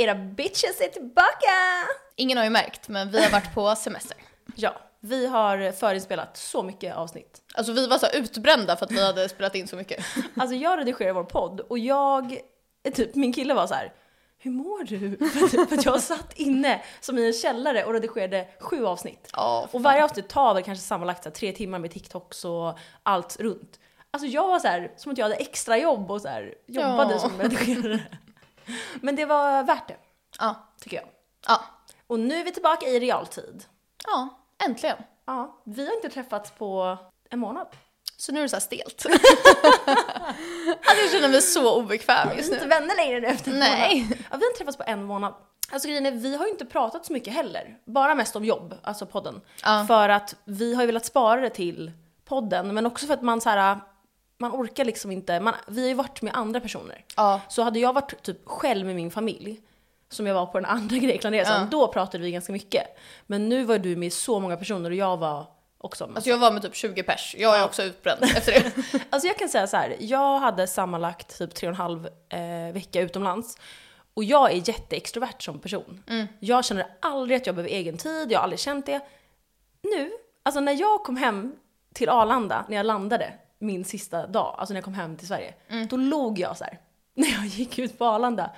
Era bitches är tillbaka! Ingen har ju märkt, men vi har varit på semester. Ja, vi har förinspelat så mycket avsnitt. Alltså vi var så utbrända för att vi hade spelat in så mycket. Alltså jag redigerar vår podd och jag, typ min kille var så här. Hur mår du? För att, jag satt inne som i en källare och redigerade sju avsnitt. Ja, Och varje avsnitt tar väl kanske sammanlagt här, tre timmar med TikToks och allt runt. Alltså jag var så här, som att jag hade extra jobb och så här, jobbade Ja. som redigerare. Men det var värt det, ja, tycker jag. ja, Och nu är vi tillbaka i realtid. ja, äntligen. Ja, vi har inte träffats på en månad. Så nu är det så här stelt. alltså jag känner mig så obekväm Vi just är inte nu. vänner längre nu efter en Nej. månad. Ja, vi har inte träffats på en månad. Alltså grejen är, vi har ju inte pratat så mycket heller. Bara mest om jobb, alltså podden. Ja. För att vi har ju velat spara det till podden, men också för att man så här, man orkar liksom inte, man, vi har ju varit med andra personer. Ja, Så hade jag varit typ själv med min familj, som jag var på den andra Greklandresan, Ja. då pratade vi ganska mycket. Men nu var du med så många personer och jag var också med. alltså jag var med typ 20 pers. Jag är Ja. också utbränd efter det. Alltså jag kan säga så här, jag hade sammanlagt typ tre och en halv eh, vecka utomlands. Och jag är jätteextrovert som person. Jag känner aldrig att jag behöver egen tid, jag har aldrig känt det. Nu, alltså när jag kom hem till Arlanda, när jag landade min sista dag, alltså när jag kom hem till Sverige, då log jag så här när jag gick ut på Arlanda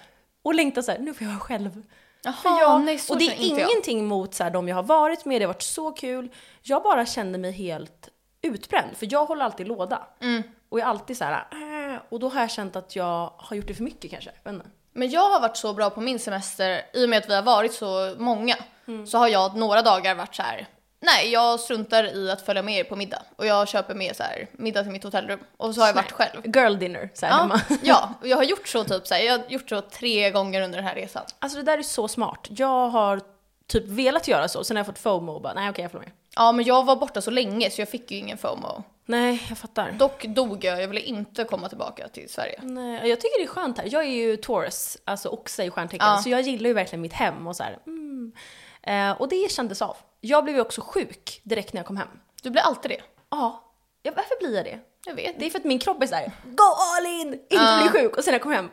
och längtade så här, nu får jag vara själv. Jaha, För jag, nej och det är inte jag. ingenting mot så här, de jag har varit med, det har varit så kul. Jag bara kände mig helt utbränd, för jag håller alltid låda. Mm. Och är alltid så här, äh, och då har jag känt att jag har gjort det för mycket kanske. Inte. Men jag har varit så bra på min semester, i och med att vi har varit så många, Mm. så har jag några dagar varit så här. Nej jag struntar i att följa med er på middag. Och jag köper med så här, middag till mitt hotellrum. Och så har jag varit själv. Girl dinner så här Ja, hemma. ja, jag har gjort så typ så här, jag har gjort så tre gånger under den här resan. Alltså det där är så smart. Jag har typ velat göra så, sen har jag fått FOMO och bara, nej okej jag följer med. Ja men jag var borta så länge så jag fick ju ingen FOMO. Nej, jag fattar. Dock dog jag, jag ville inte komma tillbaka till Sverige. Nej, jag tycker det är skönt här. Jag är ju Taurus, alltså oxe i stjärntecken, Ja. så jag gillar ju verkligen mitt hem och så här. Mm. Eh, och det kändes av. Jag blev ju också sjuk direkt när jag kom hem. Du blir alltid det. Ja, ja varför blir jag det? Jag vet. Det är för att min kropp är såhär, go all in, inte Ja. bli sjuk. Och sen när jag kom hem,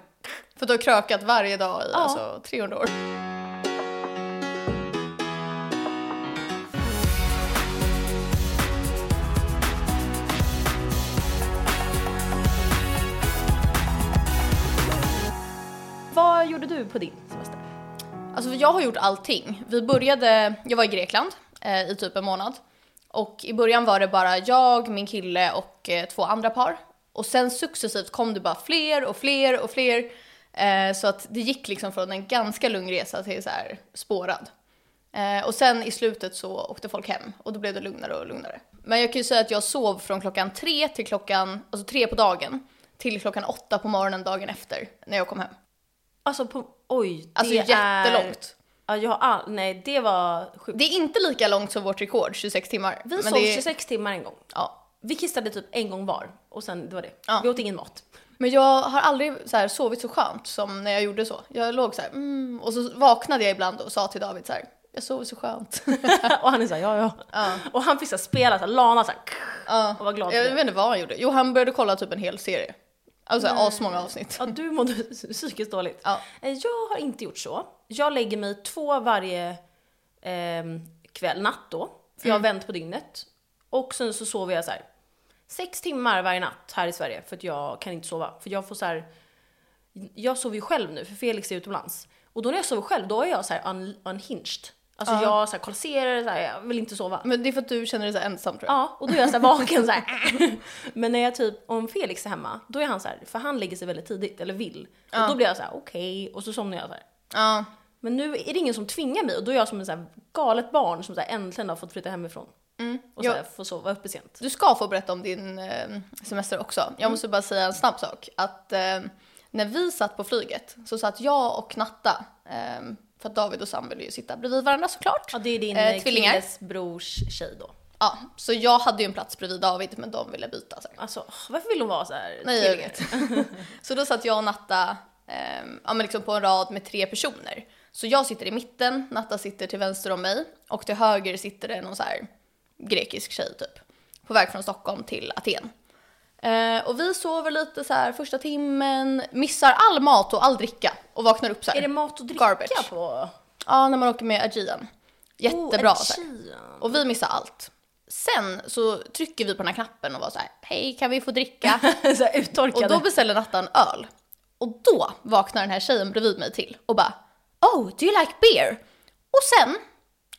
För du har krökat varje dag i Ja. alltså 300 år. vad gjorde du på din? Alltså jag har gjort allting. Vi började, jag var i Grekland eh, i typ en månad. Och i början var det bara jag, min kille och eh, två andra par. Och sen successivt kom det bara fler och fler och fler. Eh, så att det gick liksom från en ganska lugn resa till så här spårad. Eh, och sen i slutet så åkte folk hem och då blev det lugnare och lugnare. Men jag kan ju säga att jag sov från klockan tre till klockan, alltså tre på dagen, till klockan åtta på morgonen dagen efter när jag kom hem. Alltså på, oj, Alltså det jättelångt. Är, ja, jag har all, nej det var sjukt. Det är inte lika långt som vårt rekord, 26 timmar. Vi sov det är- 26 timmar en gång. Ja. Vi kissade typ en gång var och sen det var det. Ja. Vi åt ingen mat. Men jag har aldrig så här, sovit så skönt som när jag gjorde så. Jag låg så här, mm, och så vaknade jag ibland och sa till David så här, jag sover så skönt. och han är såhär, ja ja. ja. Och han fick så här spela såhär, lana såhär. ja. Och var glad Jag vet inte vad han gjorde. Jo, han började kolla typ en hel serie. Alltså Nej. asmånga avsnitt. Ja, du mådde psykiskt dåligt. Ja. Eh, Jag har inte gjort så. Jag lägger mig två varje ehm, kväll, natt då. För jag har Mm. vänt på dygnet. Och sen så sover jag så här sex timmar varje natt här i Sverige för att jag kan inte sova. För jag får så här. Jag sover ju själv nu för Felix är utomlands. Och då när jag sover själv då är jag så här un, unhinged. Alltså Ja. jag så här kolliserar, så här, jag vill inte sova. Men det är för att du känner dig så ensam tror jag. Ja, och då är jag så här vaken så här. Men när jag typ, om Felix är hemma, då är han så här, för han lägger sig väldigt tidigt, eller vill. Ja. Och då blir jag så här: okej, och så somnar jag så här. Ja. Men nu är det ingen som tvingar mig och då är jag som en så här galet barn som så här äntligen har fått flytta hemifrån. Mm. Och så här, får sova uppe sent. Du ska få berätta om din eh, semester också. Jag måste bara säga en snabb sak. Att eh, när vi satt på flyget så satt jag och Natta, eh, för att David och Sam ville ju sitta bredvid varandra såklart. Ja, det är din Eh, eh, tvillingar. killes brors tjej då. Ja, så jag hade ju en plats bredvid David men de ville byta. Så. Alltså, varför vill hon vara så här Nej, jag vet. så då satt jag och Natta eh, ja, men liksom på en rad med tre personer. Så jag sitter i mitten, Natta sitter till vänster om mig och till höger sitter det någon så här grekisk tjej typ. På väg från Stockholm till Aten. Eh, och vi sover lite så här första timmen, missar all mat och all dricka. och vaknar upp så här. Är det mat och dricka Garbage. på? Ja, när man åker med Aegean. Jättebra. Oh, så här. Aegean. Och vi missar allt. Sen så trycker vi på den här knappen och var så här, hej kan vi få dricka? så här uttorkade. och då beställer Natta en öl. Och då vaknar den här tjejen bredvid mig till och bara, oh do you like beer? Och sen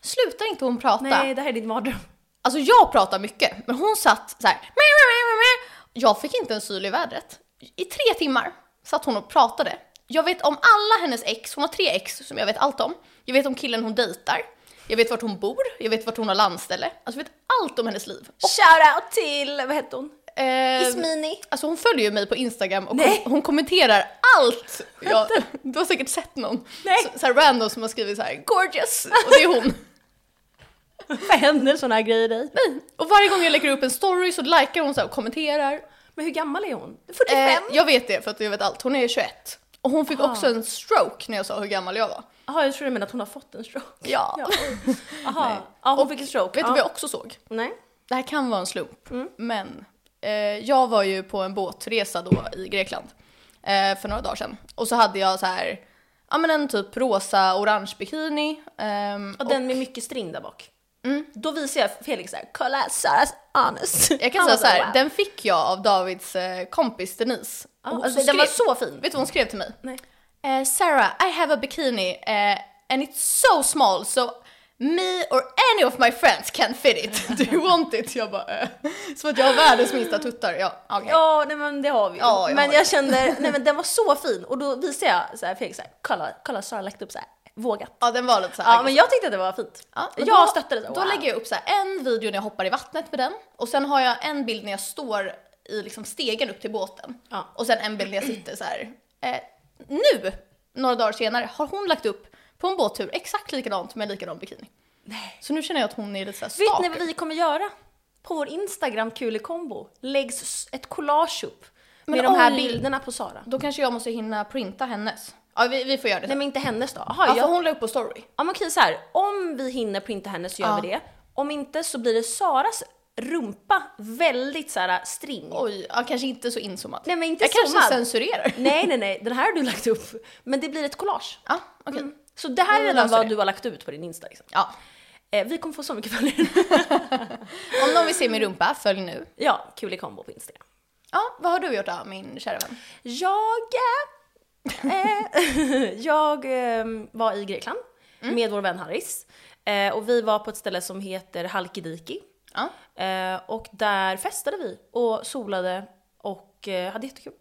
slutar inte hon prata. Nej, det här är din mardröm. Alltså jag pratar mycket, men hon satt så här. "Meh, meh, meh, meh." Jag fick inte en syl i vädret. I tre timmar satt hon och pratade. Jag vet om alla hennes ex, hon har tre ex som jag vet allt om. Jag vet om killen hon dejtar. Jag vet vart hon bor, jag vet vart hon har landställe. Alltså jag vet allt om hennes liv. Shoutout till, vad hette hon? Eh, Ismini. Alltså hon följer ju mig på Instagram och kom, hon kommenterar allt. Jag, du har säkert sett någon. Nej. Så, så här random som har skrivit så här gorgeous och det är hon. Vad händer såna här grejer dig? Nej. Och varje gång jag lägger upp en story så likar hon så här och kommenterar. Men hur gammal är hon? 45? Eh, jag vet det för att jag vet allt. Hon är 21. Och hon fick Ah. också en stroke när jag sa hur gammal jag var. Jaha, jag tror du menar att hon har fått en stroke. Ja. Ja. Jaha, ja, hon fick en stroke. Vet du ja. vad jag också såg? Nej. Det här kan vara en slump, Mm. men eh, jag var ju på en båtresa då i Grekland eh, för några dagar sedan. Och så hade jag så här, ja men en typ rosa orange bikini. ehm, Och den med mycket string där bak. Då visar jag Felix såhär, kolla Saras anus. jag kan säga var så här, wow. den fick jag av Davids eh, kompis Denise. Hon alltså, så den var skrev- så fin. Vet du vad hon skrev till mig? Nej. Eh, Sarah, I have a bikini eh, and it's so small so me or any of my friends can fit it. Do you want it? Jag bara, eh. Som att jag har världens minsta tuttar. Ja, okej. Ja, nej men det har vi ju. Ja, jag men jag det. kände, nej men den var så fin. Och då visade jag så här, Felix såhär, kolla, kolla Sara lagt upp såhär, vågat. Ja, den var lite så här Ja, men jag tyckte att det var fint. Ja, jag då, stöttade det. Då lägger jag upp så här en video när jag hoppar i vattnet med den och sen har jag en bild när jag står i liksom stegen upp till båten Ja. och sen en bild när jag sitter så här. Eh, nu, några dagar senare, har hon lagt upp på en båttur exakt likadant med likadan bikini. Nej. Så nu känner jag att hon är lite så här Vet stalker. ni vad vi kommer göra? På vår Instagram Kul i kombo läggs ett collage upp med Men de här oj. bilderna på Sara. Då kanske jag måste hinna printa hennes. Ja, vi, vi får göra det Nej men inte hennes då. Jaha, Ja, för jag... hon la upp på story. Ja men okej så här. om vi hinner printa hennes så gör Ja. vi det. Om inte så blir det Saras rumpa väldigt så här string. Oj, ja, kanske inte så inzoomat. Nej men inte jag kanske zoomad. censurerar. Nej nej nej, den här har du lagt upp. Men det blir ett collage. Ja, okej. Mm. Så det här är Vi redan löser vad det. du har lagt ut på din Insta liksom. Ja. Eh, vi kommer få så mycket följare. Om någon vill se min rumpa, följ nu. ja, kul i kombo på Instagram. Ja, vad har du gjort då, min kära vän? Jag, eh, jag eh, var i Grekland med vår vän Harris. Eh, och vi var på ett ställe som heter Halkidiki. Ja. Eh, och där festade vi och solade och eh, hade jättekul.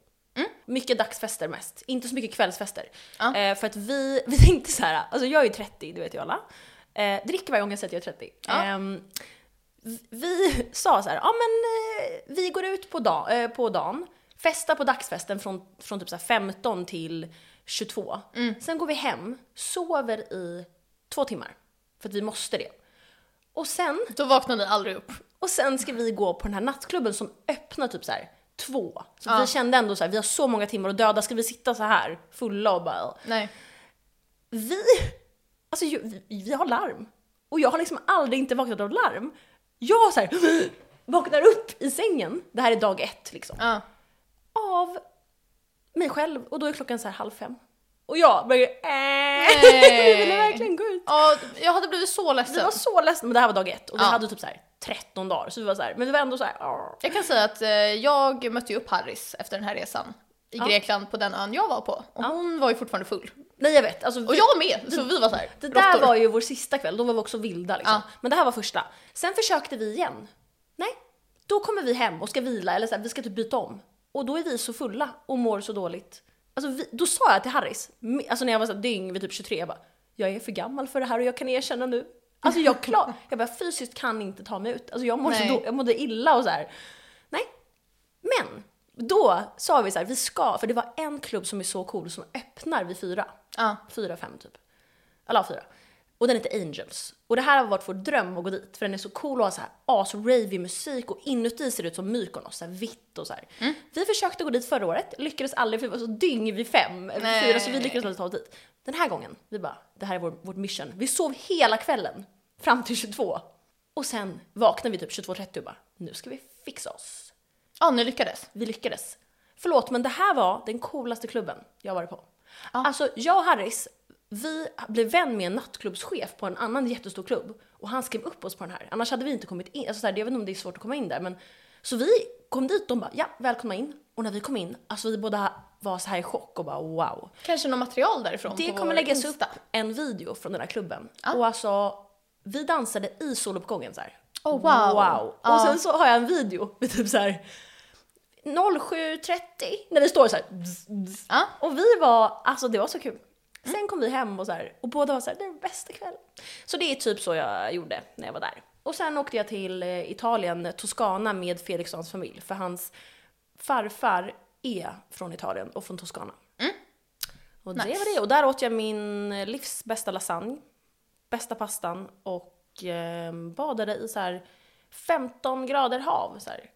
Mycket dagsfester mest, inte så mycket kvällsfester. Ja. Eh, för att vi, vi tänkte så här, alltså jag är ju 30, det vet ju alla. Eh, dricker varje gång jag säger att jag är 30. Ja. Ehm, vi sa så här, ja men eh, vi går ut på, dag, eh, på dagen, festar på dagsfesten från, från typ så här 15 till 22. Sen går vi hem, sover i två timmar. För att vi måste det. Och sen, Då vaknar ni aldrig upp. och sen ska vi gå på den här nattklubben som öppnar typ så här två. Så Ja. vi kände ändå så här, vi har så många timmar att döda, ska vi sitta så här fulla och bara... Nej. Vi, alltså vi, vi har larm. Och jag har liksom aldrig inte vaknat av larm. Jag så här, vaknar upp i sängen, det här är dag ett liksom, Ja. Av mig själv och då är klockan så här halv fem. Och jag börjar äh, Nej. jag ville verkligen gå ut. Ja, jag hade blivit så Vi ledsen. var så ledsna, men det här var dag ett och vi Ja. hade typ så här 13 dagar så vi var så här, men vi var ändå så här. "Åh." Jag kan säga att eh, jag mötte ju upp Harris efter den här resan i Ja. Grekland på den ön jag var på. Och hon var ju fortfarande full. Nej jag vet, alltså, Och jag med, så vi var så här. Det där råttor. var ju vår sista kväll, då var vi också vilda liksom. Ja. Men det här var första. Sen försökte vi igen. Nej, då kommer vi hem och ska vila eller så här, vi ska typ byta om. Och då är vi så fulla och mår så dåligt. Alltså vi, då sa jag till Harris, alltså när jag var så dyng vid typ 23, jag bara, jag är för gammal för det här och jag kan erkänna nu. Alltså jag klar, jag bara fysiskt kan inte ta mig ut. Alltså jag, Nej. då, jag mådde illa och så här. Nej. Men då sa vi så här, vi ska, för det var en klubb som är så cool som öppnar vid fyra. Ja. Fyra, fem typ. Eller fyra. Och den heter Angels. Och det här har varit vår dröm att gå dit, för den är så cool och har så här as-ravey musik och inuti ser det ut som Mykonos, så här vitt och så här. Mm. Vi försökte gå dit förra året, lyckades aldrig för vi var så dyng vid fem, Nej. fyra, så vi lyckades aldrig ta oss dit. Den här gången, vi bara, det här är vår, vårt mission. Vi sov hela kvällen, fram till 22. Och sen vaknade vi typ 22.30 och bara, nu ska vi fixa oss. Ja, ni lyckades. Vi lyckades. Förlåt, men det här var den coolaste klubben jag varit på. Alltså jag och Harris, vi blev vän med en nattklubbschef på en annan jättestor klubb och han skrev upp oss på den här. Annars hade vi inte kommit in. Alltså så här, jag vet inte om det är svårt att komma in där men så vi kom dit, de bara ja, välkomna in. Och när vi kom in, alltså vi båda var så här i chock och bara wow. Kanske något material därifrån Det kommer läggas Insta. upp en video från den här klubben. Och alltså, vi dansade i soluppgången så här. Oh, wow. Wow. Ja. Och sen så har jag en video med typ så här 07.30 när vi står så här. bzz, bzz. Ja. Och vi var, alltså det var så kul. Sen kom vi hem och så här, och båda var så här, det är den bästa kvällen. Så det är typ så jag gjorde när jag var där. Och sen åkte jag till eh, Italien, Toscana med Fredrikssons familj. För hans farfar är från Italien och från Toscana. Och det Nice. var det. Och där åt jag min livs bästa lasagne, bästa pastan och eh, badade i så här 15 grader hav. Så här.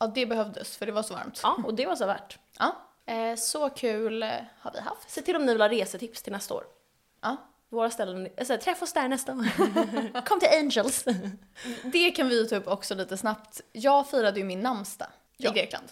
Ja, det behövdes för det var så varmt. Ja, och det var så värt. Ja. Eh, så kul har vi haft. Se till om ni vill ha resetips till nästa år. Ja. Våra ställen, alltså, träffa oss där nästa år. Kom till Angels. Det kan vi ta upp också lite snabbt. Jag firade ju min namnsdag Ja. i Grekland.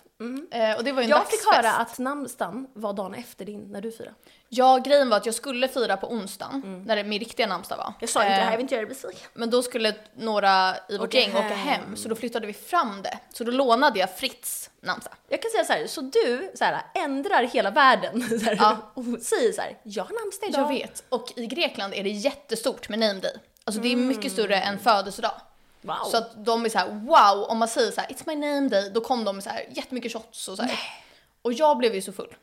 Eh, och det var ju en Jag fick dagsfest. höra att namnsdagen var dagen efter din, när du firade. Ja, grejen var att jag skulle fira på onsdagen, när det, min riktiga namnsdag var. Mm. Jag sa inte det här, Eh, jag vill inte göra dig besviken. Men då skulle några i vårt gäng åka hem. hem, så då flyttade vi fram det. Så då lånade jag Fritz namnsdag. Jag kan säga så här, så du så här, ändrar hela världen så här, Ja. och säger så här, jag har namnsdag idag. Jag vet. Och i Grekland är det jättestort med name day. Alltså det är mycket större än födelsedag. Wow. Så att de är så här: wow, om man säger så här, it's my name day, då kom de med så här jättemycket shots och så här. Och jag blev ju så full.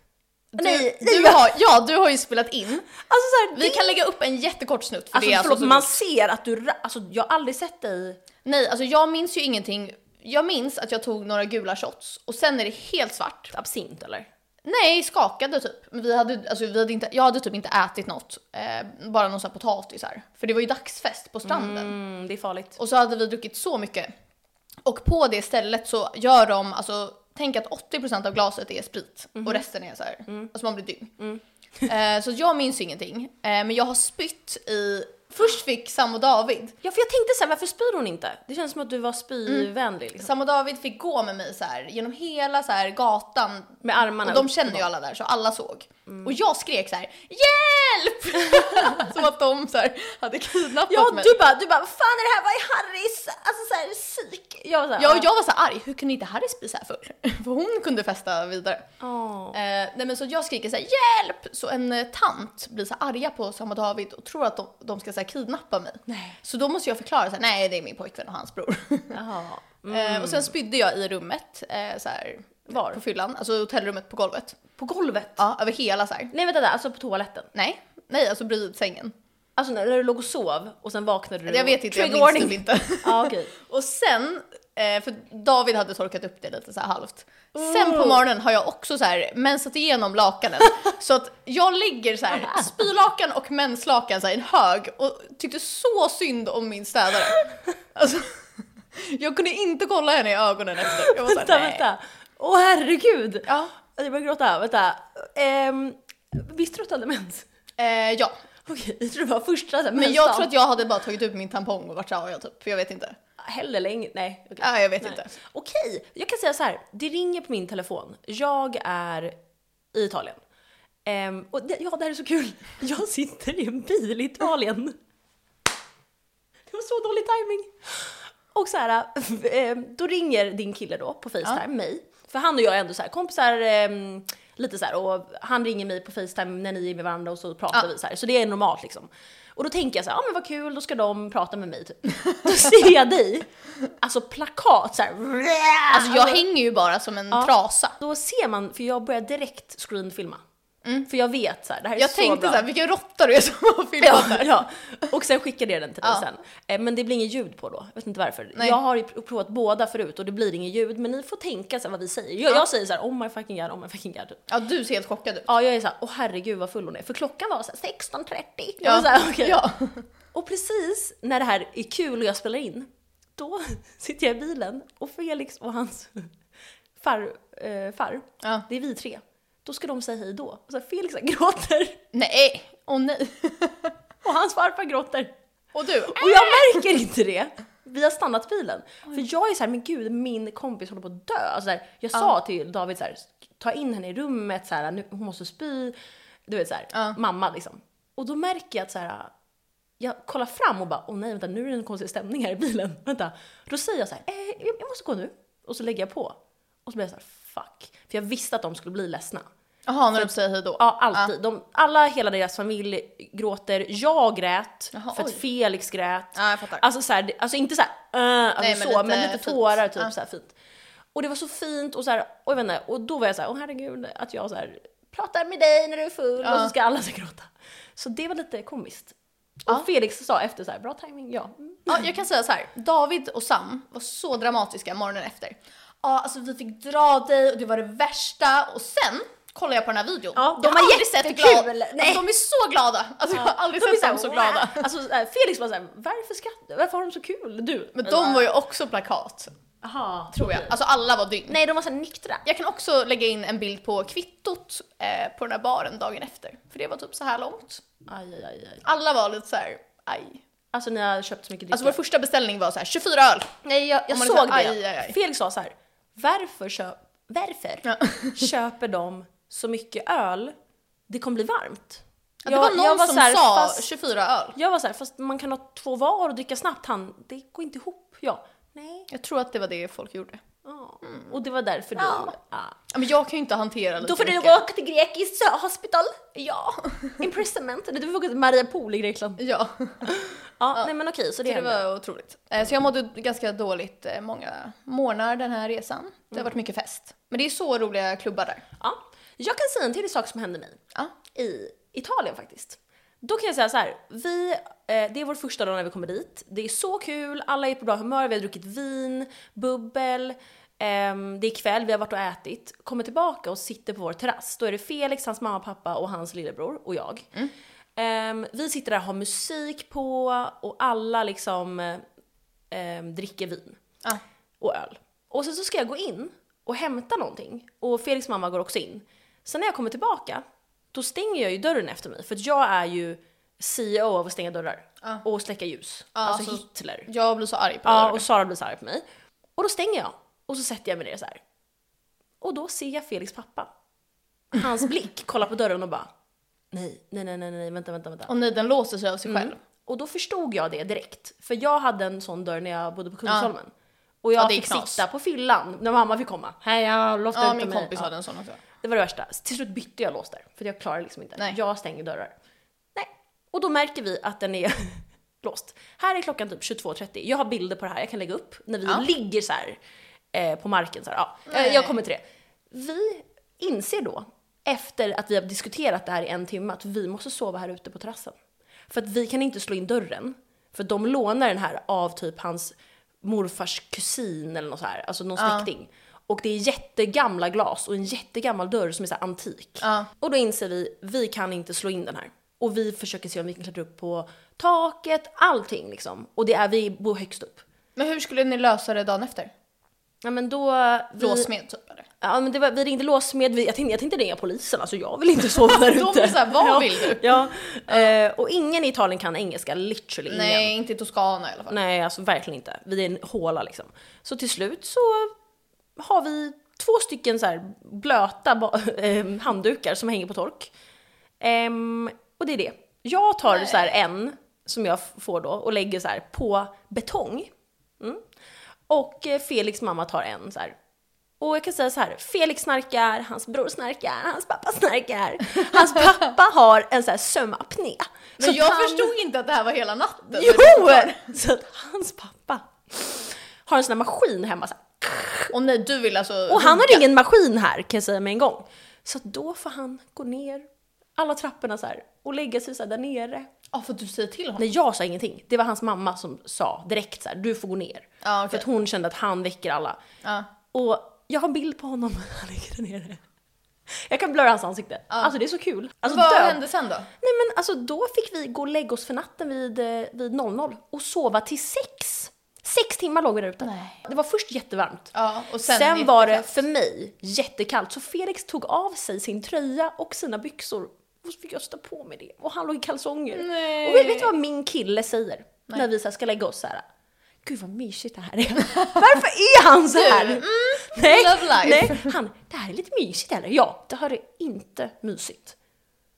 Du, Nej, du nej, har, ja, du har ju spelat in. Alltså så här, Vi det- kan lägga upp en jättekort snutt för Alltså det förlåt, alltså så man ser att du, alltså jag har aldrig sett dig Nej, alltså jag minns ju ingenting. Jag minns att jag tog några gula shots och sen är det helt svart. absint eller? Nej, skakade typ. Men vi hade, alltså vi hade inte, jag hade typ inte ätit något. Eh, bara någon sån här potatis här. För det var ju dagsfest på stranden. Mm, det är farligt. Och så hade vi druckit så mycket. Och på det stället så gör de, alltså tänk att 80% av glaset är sprit och resten är så här, alltså man blir dyng. Eh, så jag minns ingenting. Eh, men jag har spytt i, först fick Sam och David. Ja för jag tänkte så här, varför spyr hon inte? Det känns som att du var spyvänlig liksom. Sam och David fick gå med mig så här genom hela så här gatan. Med armarna Och de upp känner ju alla där så alla såg. Och jag skrek så här: hjälp! Som att de så här hade kidnappat Ja mig. du bara, du bara, vad fan är det här, vad är Harrys? Alltså såhär psyk. Jag var såhär, Ja, och jag var så här arg, hur kunde inte Harris bli så här full? För hon kunde festa vidare. Åh. Eh, nej men så jag skriker så här, hjälp! Så en eh, tant blir så här arga på Sam och David och tror att de, de ska så här, kidnappa mig. Nej. Så då måste jag förklara så här, nej det är min pojkvän och hans bror. Eh, och sen spydde jag i rummet, eh, så här, Var? på fyllan, alltså hotellrummet på golvet. På golvet? Ja, över hela så här. Nej vänta där, alltså på toaletten. Nej, nej alltså bredvid sängen. Alltså när du låg och sov och sen vaknade du Jag vet inte, jag minns typ inte. Ja okej. Och sen, eh, för David hade torkat upp det lite så här halvt. Sen på morgonen har jag också så här mensat igenom lakanen. så att jag ligger så här spylakan och menslakan så här, i en hög och tyckte så synd om min städare. Alltså, jag kunde inte kolla henne i ögonen efter. Jag var så här, Vänta, nej. vänta. Åh herregud. Ja. Jag börjar gråta, vänta. Ehm, visste du att du hade mens? Eh, ja, Okej, jag tror det var första så här, men jag tror att jag hade bara tagit ut min tampong och varit såhär, jag typ, för jag vet inte. Heller länge, nej. okej. Ja, jag vet Nej. inte. Okej, jag kan säga så här. Det ringer på min telefon. Jag är i Italien. Ehm, och det, ja, det här är så kul. Jag sitter i en bil i Italien. Det var så dålig timing. Och så här, ehm, då ringer din kille då på Facetime mig. För han och jag är ändå så här kompisar, ehm, lite så här, och han ringer mig på Facetime när ni är med varandra och så pratar Ja. vi så här. Så det är normalt liksom. Och då tänker jag så här, ja men vad kul, då ska de prata med mig typ. Då ser jag dig, alltså plakat så här. Alltså jag hänger ju bara som en trasa. Då ser man, för jag börjar direkt screenfilma. För jag vet så här, det här är Jag så tänkte bra. såhär, vilken råtta du är som har filmat Ja, här. ja, och sen skickade jag den till dig Ja. sen. Eh, Men det blir inget ljud på då, jag vet inte varför. Nej. Jag har ju provat båda förut och det blir inget ljud, men ni får tänka så här vad vi säger. Jag, jag säger så här, oh my fucking god, oh my fucking god. Ja, du ser helt chockad ut. Ja, jag är så här, åh herregud vad full hon är. För klockan var så här 16.30. Jag Ja. var så okej. Ja. Och precis när det här är kul och jag spelar in, då sitter jag i bilen och Felix och hans far, eh, far Ja. det är vi tre. Då ska de säga hej då. Och så här, Felix gråter Nej, åh nej. och hans farfar gråter. Och du? Och jag märker inte det. Vi har stannat bilen. För jag är så här, men gud min kompis håller på att dö. Alltså så här, jag sa till David så här, ta in henne i rummet, så här, nu, hon måste spy. Du vet såhär, Ja. mamma liksom. Och då märker jag att så här, jag kollar fram och bara, åh nej vänta nu är det en konstig stämning här i bilen. Vänta. Då säger jag så här, eh, jag jag måste gå nu. Och så lägger jag på. Och så blir jag så här, fuck. För jag visste att de skulle bli ledsna. Jaha, när de säger hej då? Ja, alltid. De, alla, hela deras familj gråter. Jag grät Jaha, för att oj. Felix grät. Ja, jag fattar. Alltså, så här, alltså inte så här, uh, alltså Nej, men så, lite men lite tårar typ Ja. så här fint. Och det var så fint och så här, och jag vet inte, och då var jag så här, åh herregud att jag så här pratar med dig när du är full Ja. och så ska alla så gråta. Så det var lite komiskt. Ja. Och Felix sa efter så här, bra timing, ja. Mm. Ja, jag kan säga så här. David och Sam var så dramatiska morgonen efter. Ja, alltså vi fick dra dig och det var det värsta och sen kollar jag på den här videon. Ja, de jag har aldrig sett glada. Alltså, de är så glada. Alltså, jag har aldrig De sett dem så "Wow." glada. Alltså Felix var såhär, varför skrattar Varför har de så kul? Du? Men de var ju också plakat, Aha, tror jag. Alltså alla var dygn. Nej, de var så här nyktra. Jag kan också lägga in en bild på kvittot eh, på den här baren dagen efter. För det var typ så här långt. Aj, aj, aj. Alla var lite så här, aj. Alltså ni har köpt så mycket dricka. Alltså vår första beställning var så här 24 öl. Nej, jag, jag såg så det. aj, aj, aj. Felix sa så här. Varför, köp, varför Ja. köper de så mycket öl? Det kommer bli varmt. Ja, det var någon var som här, sa fast, 24 öl. Jag var så här, fast man kan ha två var och dricka snabbt. Han, det går inte ihop. Ja. Nej. Jag tror att det var det folk gjorde. Ja. Och det var därför Ja. du... Ja. Ja, men jag kan ju inte hantera lite Då får du mycket. åka till grekiskt hospital. Ja. Imprisonment. Du får åka till Maria Pool i Grekland. Ja, Ja, nej men okej, så det, så det var otroligt. Eh, Så jag mådde ganska dåligt eh, många månader den här resan. Det har Mm. varit mycket fest. Men det är så roliga klubbar där. Ja. Jag kan säga en till sak som hände mig. Ja. i Italien faktiskt. Då kan jag säga så här, vi, eh, det är vår första dag när vi kommer dit. Det är så kul, alla är på bra humör, vi har druckit vin, bubbel, ehm, det är kväll, vi har varit och ätit. Kommer tillbaka och sitter på vår terrass. Då är det Felix, hans mamma, pappa och hans lillebror och jag. Ehm, vi sitter där och har musik på och alla liksom eh, ehm, dricker vin Ja. och öl. Och sen så ska jag gå in och hämta någonting och Felix mamma går också in. Sen när jag kommer tillbaka, då stänger jag ju dörren efter mig för att jag är ju CEO av att stänga dörrar Ja. och släcka ljus. Ja, alltså så- Hitler. Jag blir så arg på Ja, och Sara blir så arg på mig. Och då stänger jag och så sätter jag mig ner så här. Och då ser jag Felix pappa. Hans blick kollar på dörren och bara nej, nej, nej, nej, nej, vänta, vänta, vänta. Och nej, den låser sig av sig själv. Mm. Och då förstod jag det direkt. För jag hade en sån dörr när jag bodde på Kungsholmen. Och jag Ja, fick knas. sitta på fyllan när mamma fick komma. Hej, jag låste Ja, ut min mig. kompis hade en sån också. Det var det värsta. Till slut bytte jag lås där, för jag klarar liksom inte. Nej. Jag stänger dörrar. Nej. Och då märker vi att den är låst. Här är klockan typ 22.30. Jag har bilder på det här, jag kan lägga upp när vi Ja. ligger så här eh, på marken. Så här. Ja, jag, Nej. jag kommer till det. Vi inser då, efter att vi har diskuterat det här i en timme, att vi måste sova här ute på terrassen. För att vi kan inte slå in dörren. För de lånar den här av typ hans morfars kusin eller något så här, alltså någon Ja. släkting. Och det är jättegamla glas och en jättegammal dörr som är så antik. Ja. Och då inser vi, vi kan inte slå in den här. Och vi försöker se om vi kan klättra upp på taket, allting liksom. Och det är, vi bor högst upp. Men hur skulle ni lösa det dagen efter? Ja men då... Vi, Låsmed typ eller? Ja men det var, vi ringde låsmed, vi, jag tänkte, jag tänkte ringa polisen, alltså jag vill inte sova där ute. De är såhär, vad ja, vill du? Ja, eh, och ingen i Italien kan engelska, literally ingen. Nej, inte i Toscana i alla fall. Nej, alltså verkligen inte. Vi är en håla liksom. Så till slut så har vi två stycken så här blöta eh, handdukar som hänger på tork. Ehm, och det är det. Jag tar Nej. så här en som jag får då och lägger så här på betong. Mm. Och eh, Felix mamma tar en så här. Och jag kan säga så här, Felix snarkar, hans bror snarkar, hans pappa snarkar. Hans pappa har en så här sömnapné. Men Så jag han- förstod inte att det här var hela natten. Jo! Så att hans pappa har en sån här maskin hemma så här. Och nej, du vill alltså Och han har ingen maskin här kan jag säga med en gång. Så då får han gå ner alla trapporna så här och lägga sig så här där nere. Ja, för att du säger till honom. Nej, jag sa ingenting. Det var hans mamma som sa direkt så här, du får gå ner. Ja, För okej. att hon kände att han väcker alla. Ja. Och jag har en bild på honom, han ligger där nere. Jag kan blurra hans ansikte. Alltså det är så kul. Alltså Vad död. hände sen då? Nej men alltså då fick vi gå och lägga oss för natten vid, eh, vid 00 och sova till sex. Sex timmar låg vi där ute. Nej. Det var först jättevarmt. Ja, och sen, Sen, var det för mig jättekallt så Felix tog av sig sin tröja och sina byxor och så fick jag stå på med det. Och han låg i kalsonger. Nej. Och vet, vet du vad min kille säger? När vi så ska lägga oss så här. Gud vad mysigt det här är. Varför är han så här? mm, nej, love life. nej, han, det här är lite mysigt eller? Ja, det här är inte mysigt.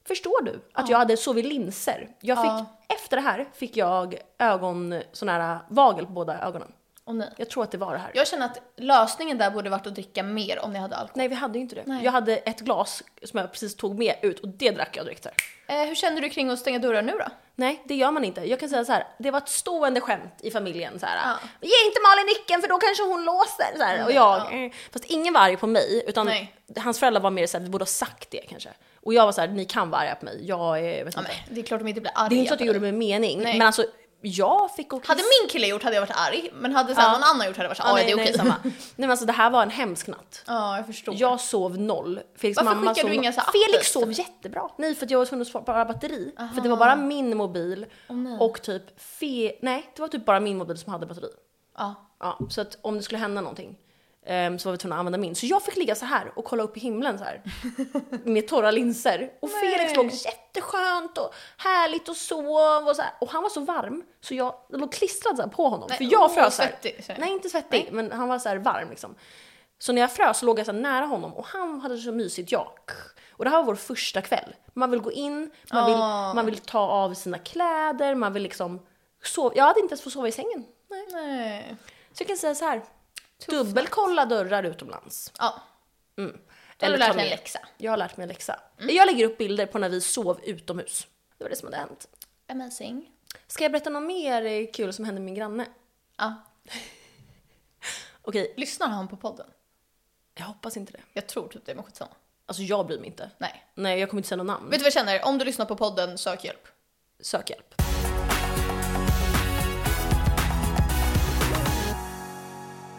Förstår du att jag hade sovit linser? Jag fick, efter det här fick jag ögon, sån här vagel på båda ögonen. Och nej. Jag tror att det var det här. Jag känner att lösningen där borde varit att dricka mer om ni hade alkohol. Nej vi hade ju inte det. Nej. Jag hade ett glas som jag precis tog med ut och det drack jag direkt här. Eh, hur känner du kring att stänga dörrar nu då? Nej, det gör man inte. Jag kan säga så här, det var ett stående skämt i familjen så här. Ja. Ge inte Malin nyckeln för då kanske hon låser. Så här. Och jag, eh, fast ingen var arg på mig, utan Nej. hans föräldrar var mer så här, vi borde ha sagt det kanske. Och jag var så här, ni kan vara arga på mig. Jag är, vet Ja, inte. men, det är klart de inte blir arga det är inte så att jag gjorde det med mening, Nej. men alltså jag fick och Hade min kille gjort hade jag varit arg, men hade sen Ja. någon annan gjort hade jag varit så Ja, ja, nej, det är nej, okej. samma. Nej men alltså det här var en hemsk natt. Ja, jag förstår. Jag sov noll. Felix Varför mamma skickade du inga så Felix sov jättebra. Nej för att jag var tvungen att spara batteri. För det var bara min mobil nej. och typ fe... Nej det var typ bara min mobil som hade batteri. Ja. Ja, så att om det skulle hända någonting ehm, så var vi tvungna att använda min. Så jag fick ligga så här och kolla upp i himlen så här med torra linser. Och Felix låg jätteskönt och härligt och sov och så här. Och han var så varm så jag låg klistrad så på honom. Nej, för jag åh, frös svettig, så här. Nej inte svettig men han var så här varm liksom. Så när jag frös så låg jag så nära honom och han hade så mysigt jag. Och det här var vår första kväll. Man vill gå in, man vill, man vill ta av sina kläder, man vill liksom sova. Jag hade inte ens fått sova i sängen. Nej. Nej. Så jag kan säga så här. Dubbelkolla dörrar utomlands. Ja. Mm. Då har du lärt dig en läxa. Jag har lärt mig en läxa. Jag lägger upp bilder på när vi sov utomhus. Det var det som hade hänt. Amazing. Ska jag berätta något mer eh, kul som hände med min granne? Ja. Okej, Lyssnar han på podden? jag hoppas inte det. Jag tror typ det, men skitsamma. Alltså jag bryr mig inte. Nej. Nej, jag kommer inte säga något namn. Vet du vad jag känner? Om du lyssnar på podden, sök hjälp. Sök hjälp.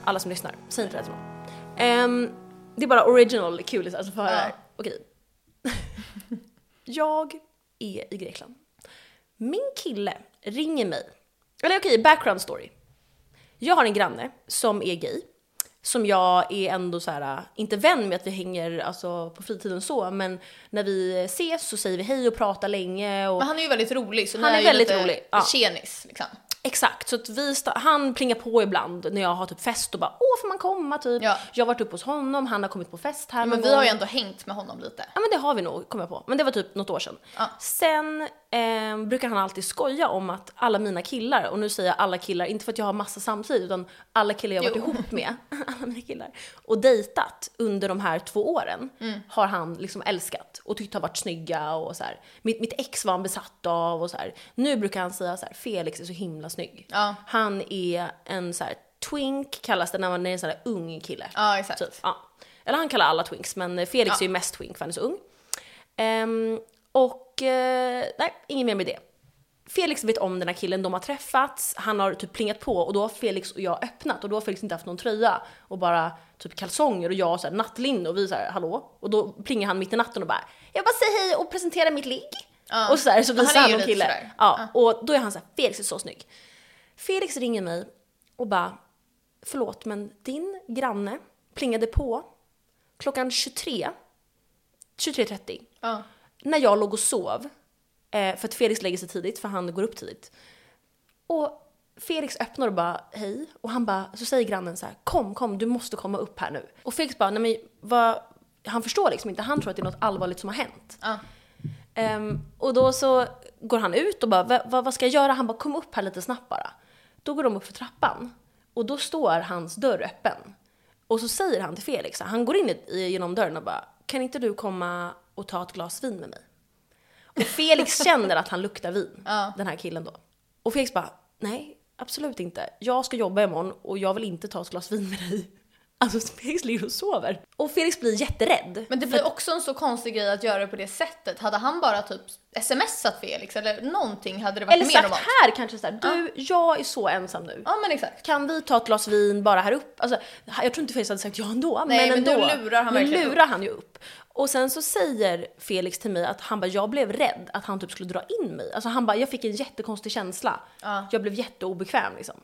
Alla som lyssnar, säg inte det till någon. Ehm, det är bara original kul alltså för höra. Ja. Okej. jag är i Grekland. Min kille ringer mig. Eller okej, background story. Jag har en granne som är gay. Som jag är ändå så här, inte vän med att vi hänger alltså, på fritiden så, men när vi ses så säger vi hej och pratar länge. Och... Men han är ju väldigt rolig, så Han är ju väldigt rolig, tjenis liksom. Exakt, så att vi han plingar på ibland när jag har typ fest och bara åh får man komma typ. Ja. Jag har varit uppe hos honom, han har kommit på fest här Men någon vi har ju ändå hängt med honom lite. Ja men det har vi nog, kommer jag på. Men det var typ något år sedan. Ja. Sen eh, brukar han alltid skoja om att alla mina killar, och nu säger jag alla killar, inte för att jag har massa samtidigt, utan alla killar jag varit Jo. ihop med, alla mina killar, och dejtat under de här två åren Mm. har han liksom älskat och tyckt har varit snygga och så här. Mitt, mitt ex var han besatt av och så här. Nu brukar han säga så här, Felix är så himla snygg. Ja. Han är en så här twink kallas det när man är en sån här ung kille. Ja, exakt. Typ. Ja. Eller han kallar alla twinks, men Felix Ja. är ju mest twink för han är så ung. Ehm, och eh, nej, inget mer med det. Felix vet om den här killen, de har träffats, han har typ plingat på och då har Felix och jag öppnat och då har Felix inte haft någon tröja och bara typ kalsonger och jag så här nattlinne och vi så här hallå? Och då plingar han mitt i natten och bara jag bara säger hej och presenterar mitt ligg. Ja. Och så, här, så han visar han någon lite kille. sådär. Ja, och då är han så här, Felix är så snygg. Felix ringer mig och bara förlåt men din granne plingade på klockan 23, 23.30 Ja. När jag låg och sov. Eh, för att Felix lägger sig tidigt för han går upp tidigt. Och Felix öppnar och bara hej och han bara, så säger grannen så här kom kom du måste komma upp här nu. Och Felix bara nej men vad, han förstår liksom inte, han tror att det är något allvarligt som har hänt. Ja. Ehm, och då så går han ut och bara, "Va- va- vad ska jag göra? Han bara, kom upp här lite snabbt bara. Då går de upp för trappan och då står hans dörr öppen. Och så säger han till Felix, han går in i- genom dörren och bara, kan inte du komma och ta ett glas vin med mig? Och Felix känner att han luktar vin, Ja. den här killen då. Och Felix bara, nej, absolut inte. Jag ska jobba imorgon och jag vill inte ta ett glas vin med dig. Alltså Felix ligger och sover. Och Felix blir jätterädd. Men det blir också en så konstig grej att göra det på det sättet. Hade han bara typ smsat Felix eller någonting hade det varit Eller mer sagt normalt. här kanske såhär, du, jag är så ensam nu. Ja men exakt. Kan vi ta ett glas vin bara här upp? Alltså, jag tror inte Felix hade sagt ja ändå, Nej, men men ändå. nu lurar han nu verkligen lurar han ju upp. Och sen så säger Felix till mig att han bara, jag blev rädd att han typ skulle dra in mig. Alltså han bara, jag fick en jättekonstig känsla. Ja. Jag blev jätteobekväm liksom.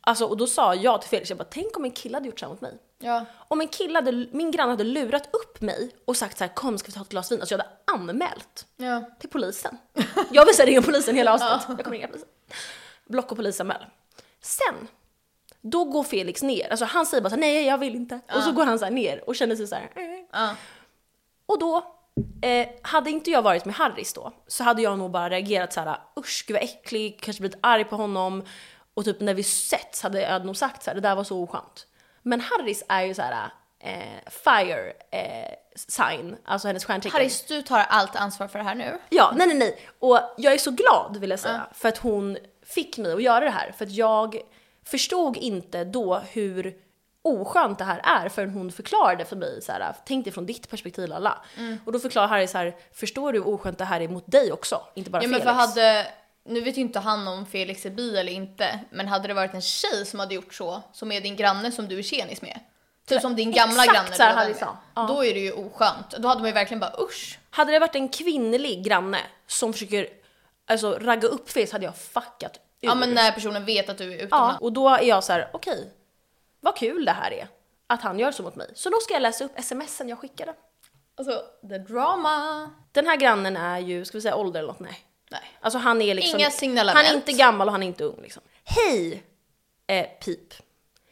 Alltså, och då sa jag till Felix, jag bara, tänk om en kille hade gjort så här mot mig. Ja. Om en kille hade, min granne hade lurat upp mig och sagt så här, kom ska vi ta ett glas vin? Alltså jag hade anmält Ja. till polisen. Jag vill säga ringa polisen hela avsnittet. Jag kommer ringa polisen. Block och polisanmäl. Sen, då går Felix ner. Alltså han säger bara så här, nej jag vill inte. Och så går han så här ner och känner sig så här. Eh. Och då Eh, hade inte jag varit med Harris då så hade jag nog bara reagerat så här: usch gud vad äcklig, kanske blivit arg på honom och typ när vi setts hade jag nog sagt så här, det där var så oskönt. Men Harris är ju så här eh, fire eh, sign, alltså hennes stjärntecken. Harris, du tar allt ansvar för det här nu. Ja, nej nej nej. Och jag är så glad vill jag säga för att hon fick mig att göra det här. För att jag förstod inte då hur oskönt det här är förrän hon förklarade för mig så här, tänk dig från ditt perspektiv alla. Mm. Och då förklarar Harry så här, förstår du hur oskönt det här är mot dig också? Inte bara Ja men Felix. för hade, nu vet ju inte han om Felix är bi eller inte, men hade det varit en tjej som hade gjort så, som är din granne som du är tjenis med, typ som din gamla Exakt granne du var Harry sa. Ja. då är det ju oskönt. Då hade man ju verkligen bara usch. Hade det varit en kvinnlig granne som försöker alltså, ragga upp Felix hade jag fuckat ur. Ja men när personen vet att du är Ja, utomlands. och då är jag så här: okej, vad kul det här är. Att han gör så mot mig. Så då ska jag läsa upp smsen jag skickade. Alltså, the drama. Den här grannen är ju, ska vi säga ålder eller något? Nej. Nej. Alltså han är liksom... Inga signalement. Han är inte gammal och han är inte ung liksom. Hej! Eh, pip.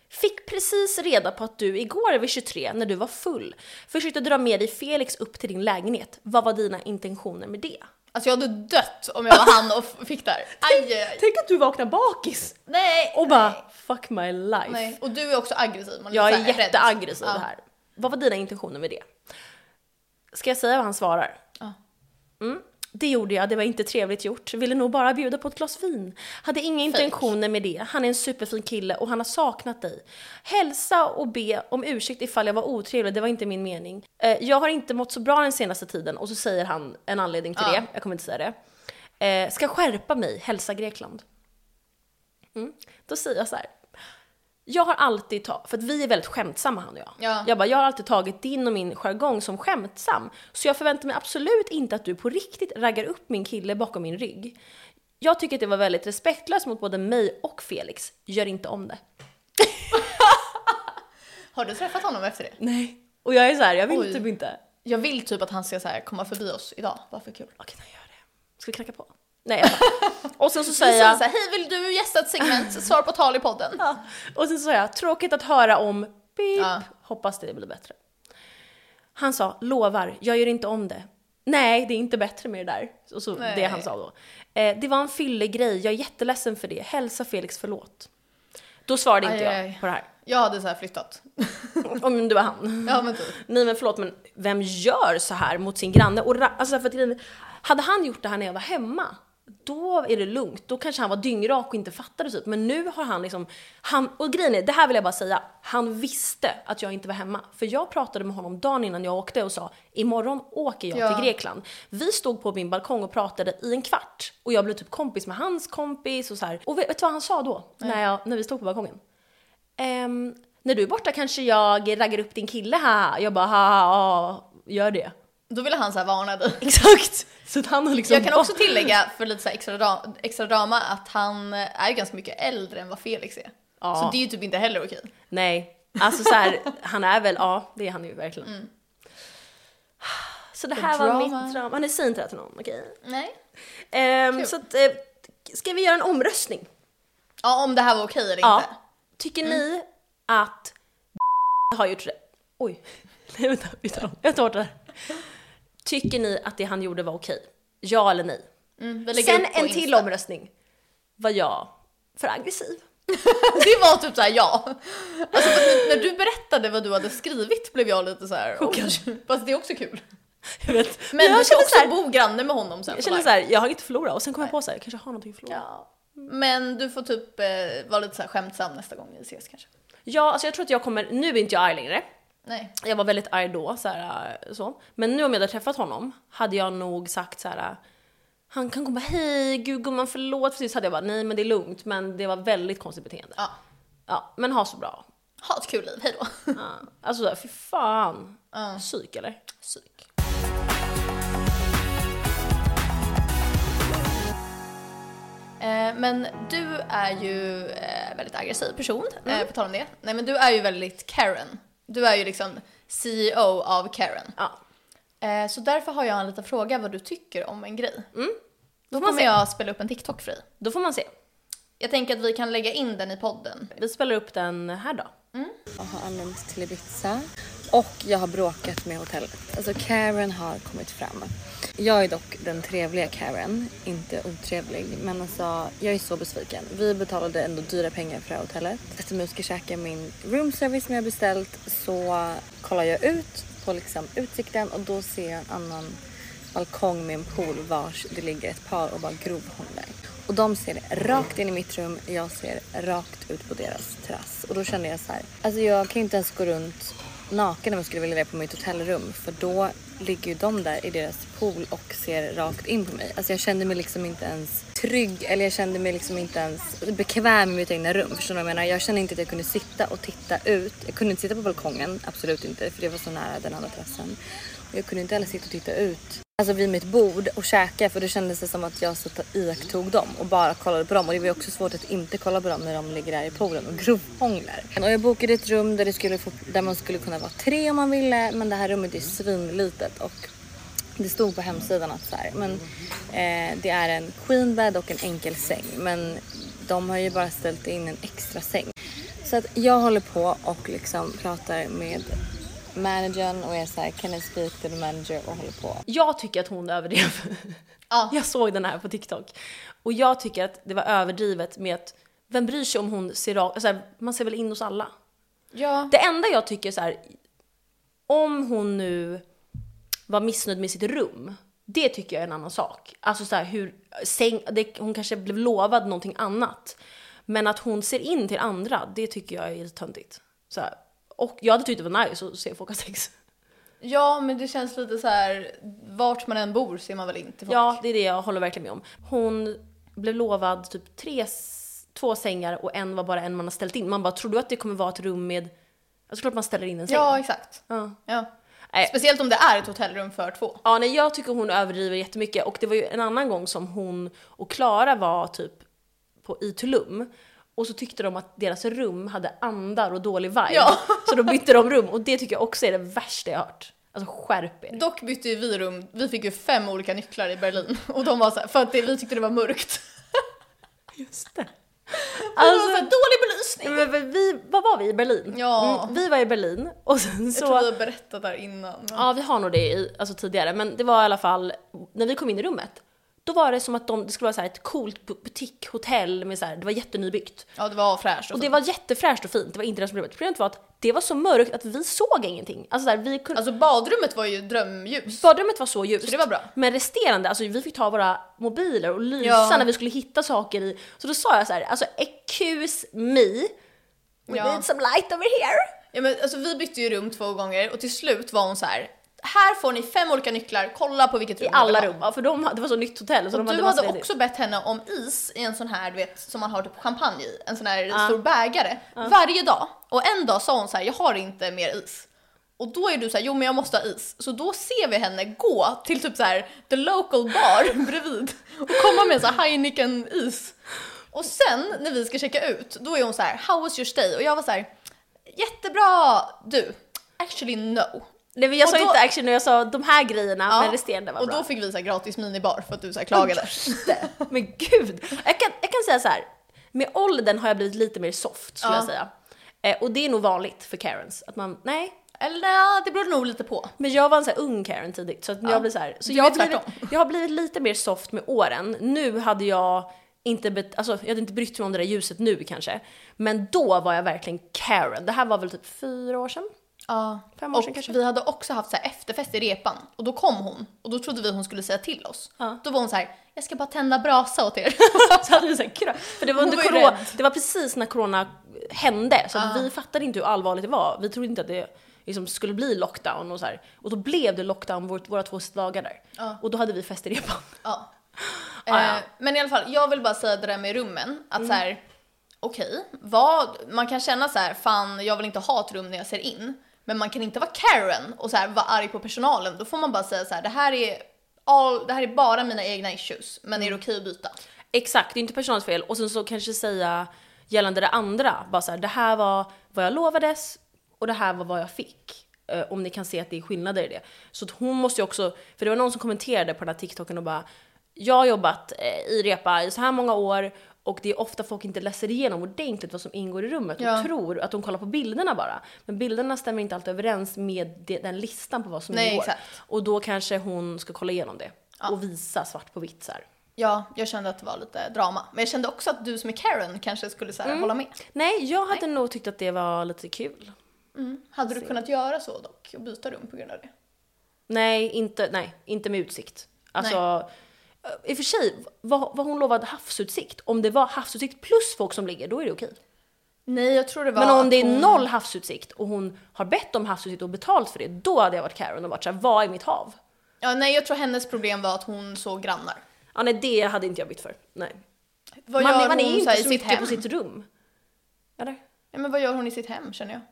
Fick precis reda på att du igår vid 23 när du var full försökte dra med dig Felix upp till din lägenhet. Vad var dina intentioner med det? Alltså jag hade dött om jag var han och fick där. Aj, aj, aj. Tänk att du vaknar bakis Nej! och bara nej, fuck my life. nej. Och du är också aggressiv. Man Jag är här rädd. jätteaggressiv Ja. här. Vad var dina intentioner med det? Ska jag säga vad han svarar? Ja. Mm. Det gjorde jag, det var inte trevligt gjort. Ville nog bara bjuda på ett glas vin. Hade inga intentioner med det. Han är en superfin kille och han har saknat dig. Hälsa och be om ursäkt ifall jag var otrevlig, det var inte min mening. Eh, jag har inte mått så bra den senaste tiden och så säger han en anledning till Ja. det. Jag kommer inte säga det. Eh, ska skärpa mig, hälsa Grekland. Mm. Då säger jag så här. Jag har alltid tagit, för att vi är väldigt skämtsamma han och jag. Ja. Jag bara, jag har alltid tagit din och min jargong som skämtsam. Så jag förväntar mig absolut inte att du på riktigt raggar upp min kille bakom min rygg. Jag tycker att det var väldigt respektlöst mot både mig och Felix. Gör inte om det. Har du träffat honom efter det? Nej. Och jag är så här, jag vill Oj. typ inte. Jag vill typ att han ska så här komma förbi oss idag, bara för kul. Okej, jag gör det. Ska vi knacka på? Nej. Och sen så säger jag... så här, hej vill du gästa ett segment, svar på tal i podden. Ja. Och sen så sa jag, tråkigt att höra om pip. Ja. Hoppas det blir bättre. Han sa, lovar, jag gör inte om det. Nej, det är inte bättre med det där. Och så Nej. det han sa då. Eh, det var en fyllig grej, jag är jätteledsen för det. Hälsa Felix förlåt. Då svarade inte Aj, jag aj. på det här. Jag hade så här flyttat. Om det var han. Ja men typ. Nej men förlåt men vem gör så här mot sin granne? Och alltså för att, hade han gjort det här när jag var hemma, då är det lugnt. Då kanske han var dyngrak och inte fattade typ. Men nu har han liksom, han, och grejen är, det här vill jag bara säga, han visste att jag inte var hemma. För jag pratade med honom dagen innan jag åkte och sa, imorgon åker jag Ja. till Grekland. Vi stod på min balkong och pratade i en kvart. Och jag blev typ kompis med hans kompis och så här. Och vet, vet du vad han sa då? När, jag, när vi stod på balkongen? Ehm, när du är borta kanske jag raggar upp din kille här. Jag bara haha, ja, gör det. Då ville han så här varna dig. Exakt! Så han har liksom Jag kan också tillägga för lite så extra, dra- extra drama att han är ju ganska mycket äldre än vad Felix är. Ja. Så det är ju typ inte heller okej. Nej, alltså så här, han är väl, ja det är han ju verkligen. Så det här var drama. mitt drama. Ni säger inte det till någon, okej? Nej. Ehm, så att, eh, ska vi göra en omröstning? Ja om det här var okej eller Ja. inte. Tycker ni att har gjort det? Oj, nej vänta, vi tar om. Jag tar bort det här. Tycker ni att det han gjorde var okej? Ja eller nej? Mm, Sen en till Insta. omröstning. Var jag för aggressiv? Det var typ såhär ja. Alltså när du berättade vad du hade skrivit blev jag lite så här. oj. Fast det är också kul. Jag vet. Men jag du ska också så här, bo granne med honom sen. jag känner live. så här, jag har inget att förlora och sen kommer jag på så här, jag kanske har någonting att förlora. Ja. Ja. Men du får typ eh, vara lite så här skämtsam nästa gång vi ses kanske. alltså jag tror att jag kommer, nu är inte jag arg längre. Nej. Jag var väldigt arg då, så, här, så. Men nu om jag hade träffat honom hade jag nog sagt så här. Han kan komma, hej gud gumman förlåt precis hade jag bara nej men det är lugnt men det var väldigt konstigt beteende. Ja. Ja, men ha så bra. Ha ett kul liv, hejdå. Ja. Alltså där, fy fan. Ja. Psyk eller? Psyk. Eh, Men du är ju eh, väldigt aggressiv person, Mm. eh, på tal om det. Nej men du är ju väldigt Karen. Du är ju liksom CEO av Karen. Ja. Eh, Så därför har jag en liten fråga vad du tycker om en grej. Då Mm. man kommer jag spela upp en TikTok för dig. Då får man se. Jag tänker att vi kan lägga in den i podden. Vi spelar upp den här då. och har anlänt till Ibiza. Och jag har bråkat med hotellet. Alltså Karen har kommit fram. Jag är dock den trevliga Karen, inte otrevlig. Men alltså jag är så besviken. Vi betalade ändå dyra pengar för det här hotellet. Efter vi ska käka min room service som jag beställt så kollar jag ut på liksom utsikten och då ser jag en annan balkong med en pool vars det ligger ett par och bara grovhånglar. Och de ser rakt in i mitt rum, jag ser rakt ut på deras terrass. Och då kände jag så här, alltså jag kan ju inte ens gå runt naken om jag skulle vilja det på mitt hotellrum för då ligger ju de där i deras pool och ser rakt in på mig. Alltså jag kände mig liksom inte ens trygg eller jag kände mig liksom inte ens bekväm i mitt egna rum. Förstår du vad jag menar? Jag kände inte att jag kunde sitta och titta ut. Jag kunde inte sitta på balkongen, absolut inte, för det var så nära den andra terrassen. Och jag kunde inte heller sitta och titta ut alltså vid mitt bord och käka för då kändes det som att jag satt och iakttog dem och bara kollade på dem och det var ju också svårt att inte kolla på dem när de ligger där i poolen och grovhånglar. Och jag bokade ett rum där, det skulle få, där man skulle kunna vara tre om man ville men det här rummet är svinlitet och det stod på hemsidan att så här, men eh, det är en queenbed och en enkel säng men de har ju bara ställt in en extra säng. Så att jag håller på och liksom pratar med managern och är såhär can I speak to the manager och håller på. Jag tycker att hon överdrev. Ja. Jag såg den här på TikTok. Och jag tycker att det var överdrivet med att vem bryr sig om hon ser rakt, alltså, man ser väl in hos alla. Ja. Det enda jag tycker så här, om hon nu var missnöjd med sitt rum, det tycker jag är en annan sak. Alltså så här, hur, säng, det, hon kanske blev lovad någonting annat. Men att hon ser in till andra, det tycker jag är lite töntigt. Så här, och jag hade tyckt det var nice att se folk ha sex. ja, men det känns lite så här. vart man än bor ser man väl in till folk. Ja, det är det jag håller verkligen med om. Hon blev lovad typ tre, två sängar och en var bara en man har ställt in. Man bara, tror du att det kommer vara ett rum med... Alltså klart man ställer in en säng. ja exakt. Ja. Ja. Nej. Speciellt om det är ett hotellrum för två. Ja, nej, jag tycker hon överdriver jättemycket och det var ju en annan gång som hon och Klara var typ på, i Tulum och så tyckte de att deras rum hade andar och dålig vibe. Ja. Så då bytte de rum och det tycker jag också är det värsta jag hört. Alltså skärp er. Dock bytte ju vi rum, vi fick ju fem olika nycklar i Berlin och de var så här, för att det, vi tyckte det var mörkt. Just det. Alltså, det var dålig belysning. Men, vi, vad var vi i Berlin? Ja. Mm, vi var i Berlin och sen Jag så... tror vi har berättat där innan. men- Ja, vi har nog det i, alltså tidigare, men det var i alla fall när vi kom in i rummet. Då var det som att de, det skulle vara så ett coolt bu- butikhotell med så här, det var jättenybyggt. Ja, det var fräscht och, Och det var jättefräscht och fint, det var inte det som problemet. Problemet var att det var så mörkt att vi såg ingenting. Alltså så här, vi kunde, Alltså badrummet var ju drömljus. badrummet var så ljust. Så det var bra. Men resterande, alltså vi fick ta våra mobiler och lysa Ja. när vi skulle hitta saker i. Så då sa jag så här, alltså excuse me, we Ja. need some light over here. Ja, men alltså, vi bytte ju rum två gånger och till slut var hon så här. Här får ni fem olika nycklar, kolla på vilket rum I alla ha." rum, ja, för de, det var så nytt hotell. Så Och de du hade också bett henne om is i en sån här, du vet, som man har typ champagne i, en sån här stor bägare, varje dag. Och en dag sa hon så här, jag har inte mer is. Och då är du så här, jo men jag måste ha is. Så då ser vi henne gå till typ så här, the local bar bredvid och komma med sån här Heineken is. Och sen när vi ska checka ut, då är hon så här, how was your stay? Och jag var så här, jättebra! Du, actually no. Nej men jag Och sa då- inte action jag sa de här grejerna, Ja, men resterande var och bra. då fick vi så här gratis minibar för att du så här klagade. Men gud! Jag kan, jag kan säga så här. med åldern har jag blivit lite mer soft skulle Ja. jag säga. Eh, och det är nog vanligt för Karens, att man, nej. Eller nej, det beror nog lite på. Men jag var en så här ung Karen tidigt, så att jag blir så här. Så Du jag har, blivit, jag har blivit lite mer soft med åren. Nu hade jag inte, bet, alltså, jag hade inte brytt mig om det där ljuset nu kanske. Men då var jag verkligen Karen. Det här var väl typ fyra år sedan? Ja. Fem år och sedan kanske. vi hade också haft så här efterfest i repan och då kom hon och då trodde vi hon skulle säga till oss. Ja. Då var hon så här, jag ska bara tända brasa åt er. Så hade vi så här, kra- för det var under var corona, det var precis när corona hände så att Ja. vi fattade inte hur allvarligt det var. Vi trodde inte att det liksom skulle bli lockdown och så här. Och då blev det lockdown vår, våra två sista dagar där. Ja. Och då hade vi fest i repan. ja. Ja, ja. Eh, men i alla fall, jag vill bara säga det där med rummen, att Mm. så här, okej, vad, man kan känna så här, fan jag vill inte ha ett rum när jag ser in, men man kan inte vara Karen och så här, vara arg på personalen. Då får man bara säga så här, det här är, all, det här är bara mina egna issues, men Mm. är det okej att byta? Exakt, det är inte personalens fel. Och sen så kanske säga gällande det andra, bara så här, det här var vad jag lovades och det här var vad jag fick. Eh, om ni kan se att det är skillnader i det. Så att hon måste ju också, för det var någon som kommenterade på den här TikToken och bara, jag har jobbat eh, i repa i så här många år Och det är ofta folk inte läser igenom ordentligt vad som ingår i rummet Ja. och tror att de kollar på bilderna bara. Men bilderna stämmer inte alltid överens med det, den listan på vad som Nej, ingår. exakt. Och då kanske hon ska kolla igenom det och visa svart på vitt så här. Ja, jag kände att det var lite drama. Men jag kände också att du som är Karen kanske skulle så här, Mm. hålla med. Nej, jag hade nog tyckt att det var lite kul. Hade du kunnat göra så dock och byta rum på grund av det? Nej, inte, nej, inte med utsikt. Alltså, i och för sig, vad, vad hon lovade havsutsikt, om det var havsutsikt plus folk som ligger, då är det okej. Nej, jag tror det var Men om att det är hon... noll havsutsikt och hon har bett om havsutsikt och betalt för det, då hade jag varit Karen och varit såhär, vad är mitt hav? Ja, nej, jag tror hennes problem var att hon såg grannar. Ja nej, det hade inte jag bytt för. Nej. Vad man gör man är hon ju så här, inte i så sitt mycket hem? på sitt rum. Eller? Ja, men vad gör hon i sitt hem känner jag?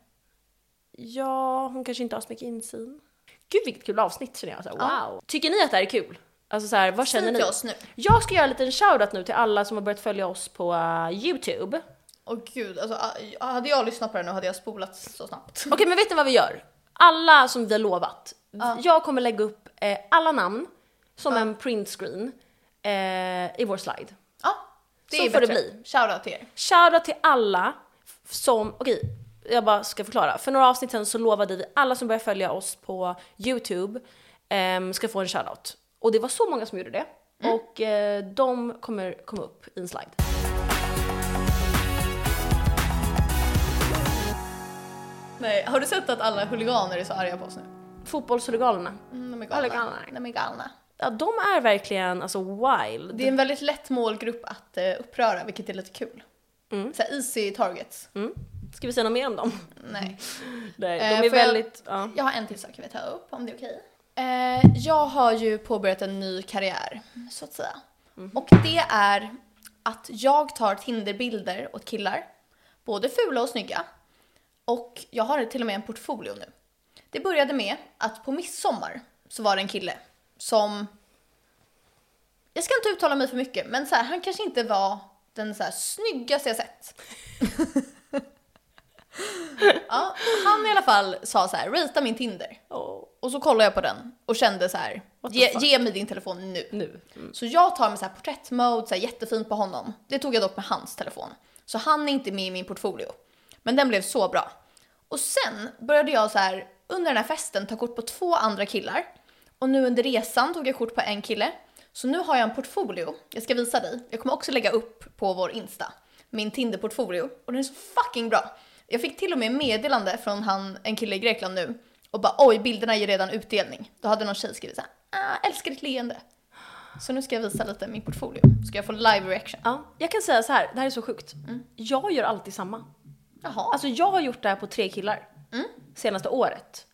Ja, hon kanske inte har så mycket insyn. Gud vilket kul avsnitt känner jag. Så här, wow. Tycker ni att det här är kul? Alltså så här, vad känner ni? oss nu. Jag ska göra en liten shoutout nu till alla som har börjat följa oss på uh, YouTube. Åh gud, alltså, ah, hade jag lyssnat på det nu hade jag spolat så snabbt. Okej, men vet ni vad vi gör? Alla som vi har lovat. Jag kommer lägga upp eh, alla namn som en printscreen eh, i vår slide. Ja, det Så är får det bättre. bli. Shoutout till er. Shoutout till alla som, okej, jag bara ska förklara. För några avsnitt sen så lovade vi alla som börjar följa oss på YouTube ehm, ska få en shoutout. Och det var så många som gjorde det. Och eh, de kommer komma upp i en slide. Nej, har du sett att alla huliganer är så arga på oss nu? Fotbollshuliganerna. Mm, de är galna. galna. De är galna. Ja, de är verkligen alltså wild. Det är en väldigt lätt målgrupp att eh, uppröra, vilket är lite kul. Mm. Så easy targets. Mm. Ska vi säga något mer om dem? Nej. Nej, Eh, de är får jag- väldigt... Ja. Jag har en till sak jag vill ta upp, om det är okej. Eh, jag har ju påbörjat en ny karriär, så att säga. Och det är att jag tar Tinderbilder åt killar, både fula och snygga. Och jag har till och med en portfolio nu. Det började med att på midsommar så var det en kille som... Jag ska inte uttala mig för mycket, men så här, han kanske inte var den så här snyggaste jag sett. ja, han i alla fall sa så här, rita min Tinder. Åh, Och så kollade jag på den och kände så här, ge, ge mig din telefon nu. nu. Mm. Så jag tar med så här porträttmode, så här jättefint på honom. Det tog jag dock med hans telefon. Så han är inte med i min portfolio. Men den blev så bra. Och sen började jag så här under den här festen ta kort på två andra killar. Och nu under resan tog jag kort på en kille. Så nu har jag en portfolio, jag ska visa dig. Jag kommer också lägga upp på vår Insta, min Tinder-portfolio. Och den är så fucking bra. Jag fick till och med meddelande från han, en kille i Grekland nu. Och bara oj, bilderna ger redan utdelning. Då hade någon tjej skrivit så här, ah, älskar ditt leende. Så nu ska jag visa lite min portfolio. Ska jag få live reaction? Ja, jag kan säga så här, det här är så sjukt. Jag gör alltid samma. Jaha. Alltså jag har gjort det här på tre killar senaste året.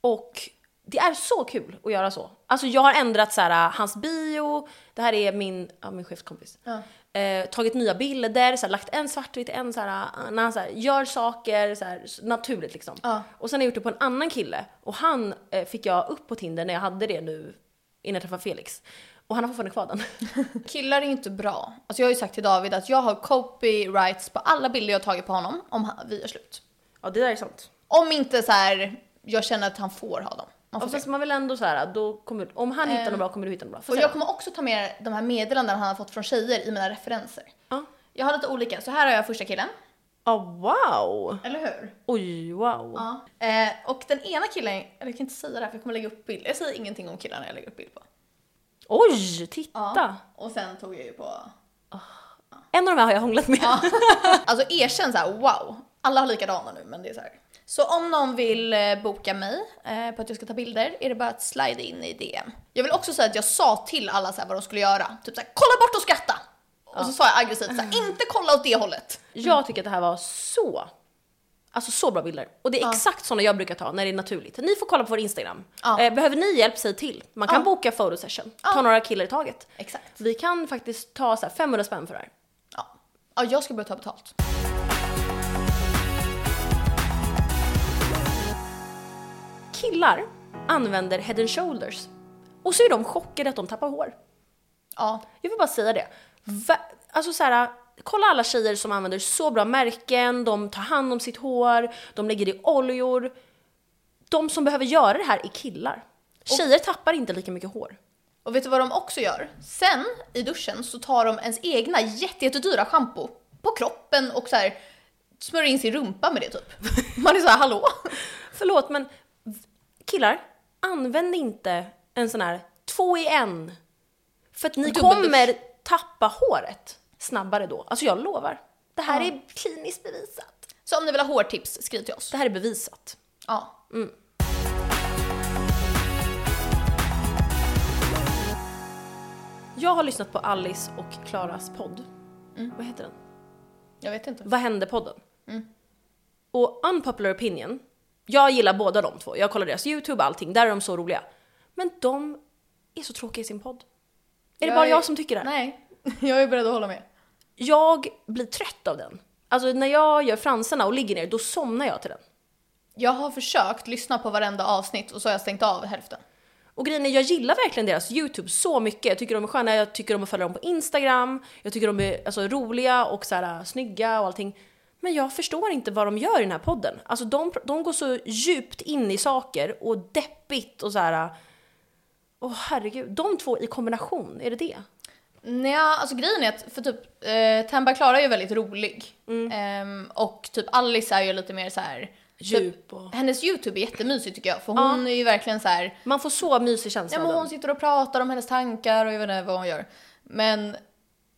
Och det är så kul att göra så. Alltså jag har ändrat så här, hans bio, det här är min, ja, min chefskompis. Ja. Eh, tagit nya bilder, så här, lagt en svartvit, en så här, när han så här, gör saker så här, naturligt liksom. Ja. Och sen har jag gjort det på en annan kille och han eh, fick jag upp på Tinder när jag hade det nu innan jag träffade Felix. Och han har fortfarande kvar den. Killar är inte bra. Alltså jag har ju sagt till David att jag har copyrights på alla bilder jag tagit på honom om vi gör slut. ja det där är sant. Om inte så här, jag känner att han får ha dem. Man Och fast man vill ändå så här, då kommer, om han hittar Eh, något bra kommer du hitta något bra. Får Och jag kommer också ta med de här meddelanden han har fått från tjejer i mina referenser. Ja. Jag har lite olika, så här har jag första killen. Oh, wow! Eller hur? Oj, wow. Ja. Eh, och den ena killen, eller jag kan inte säga det här för jag kommer lägga upp bild. Jag säger ingenting om killarna jag lägger upp bild på. Oj, titta! Och sen tog jag ju på... En av de här har jag hånglat med. Alltså erkänn så här, wow. Alla har likadana nu men det är så här. Så om någon vill eh, boka mig eh, på att jag ska ta bilder är det bara att slida in i DM. Jag vill också säga att jag sa till alla så här vad de skulle göra. Typ så här, kolla bort och skratta! Och så sa jag aggressivt så här, inte kolla åt det hållet. Jag tycker att det här var så, alltså så bra bilder. Och det är exakt såna jag brukar ta när det är naturligt. Ni får kolla på vår Instagram. Ja. Eh, behöver ni hjälp, säg till. Man kan Ja. boka photosession, ta några killar i taget. Exakt. Vi kan faktiskt ta så här 500 spänn för det här. Ja. ja, jag ska börja ta betalt. Killar använder head and shoulders. Och så är de chockade att de tappar hår. Ja, Jag vill bara säga det. Va? Alltså så här, kolla alla tjejer som använder så bra märken, de tar hand om sitt hår, de lägger i oljor. De som behöver göra det här är killar. Tjejer tappar inte lika mycket hår. Och vet du vad de också gör? Sen i duschen så tar de ens egna jätte, jättedyra schampo på kroppen och så här smörjer in sin rumpa med det typ. Man är så här, hallå? Förlåt men killar, använd inte en sån här två i en. För att ni Dubbeldusch. kommer tappa håret snabbare då. Alltså jag lovar. Det här Ja. är kliniskt bevisat. Så om ni vill ha hårtips, skriv till oss. Det här är bevisat. Ja. Jag har lyssnat på Alice och Klaras podd. Vad heter den? Jag vet inte. Vad hände podden? Och unpopular opinion, jag gillar båda de två. Jag kollar deras YouTube, allting. Där är de så roliga. Men de är så tråkiga i sin podd. Är det bara är- jag som tycker det? Nej, jag är beredd att hålla med. Jag blir trött av den. Alltså när jag gör fransarna och ligger ner, då somnar jag till den. Jag har försökt lyssna på varenda avsnitt och så har jag stängt av hälften. Och grejen är, jag gillar verkligen deras YouTube så mycket. Jag tycker de är sköna, jag tycker om att följa dem på Instagram, jag tycker de är alltså, roliga och så här, snygga och allting. Men jag förstår inte vad de gör i den här podden. Alltså de, de går så djupt in i saker och deppigt och så här. Åh herregud, de två i kombination, är det det? Nej, alltså grejen är att för typ eh, Tamba Klara är ju väldigt rolig. Ehm, och typ Alice är ju lite mer så här. Djup och... Hennes YouTube är jättemysig tycker jag för hon är ju verkligen så här. Man får så mysig känsla Ja men hon sitter och pratar om hennes tankar och jag vet inte vad hon gör. Men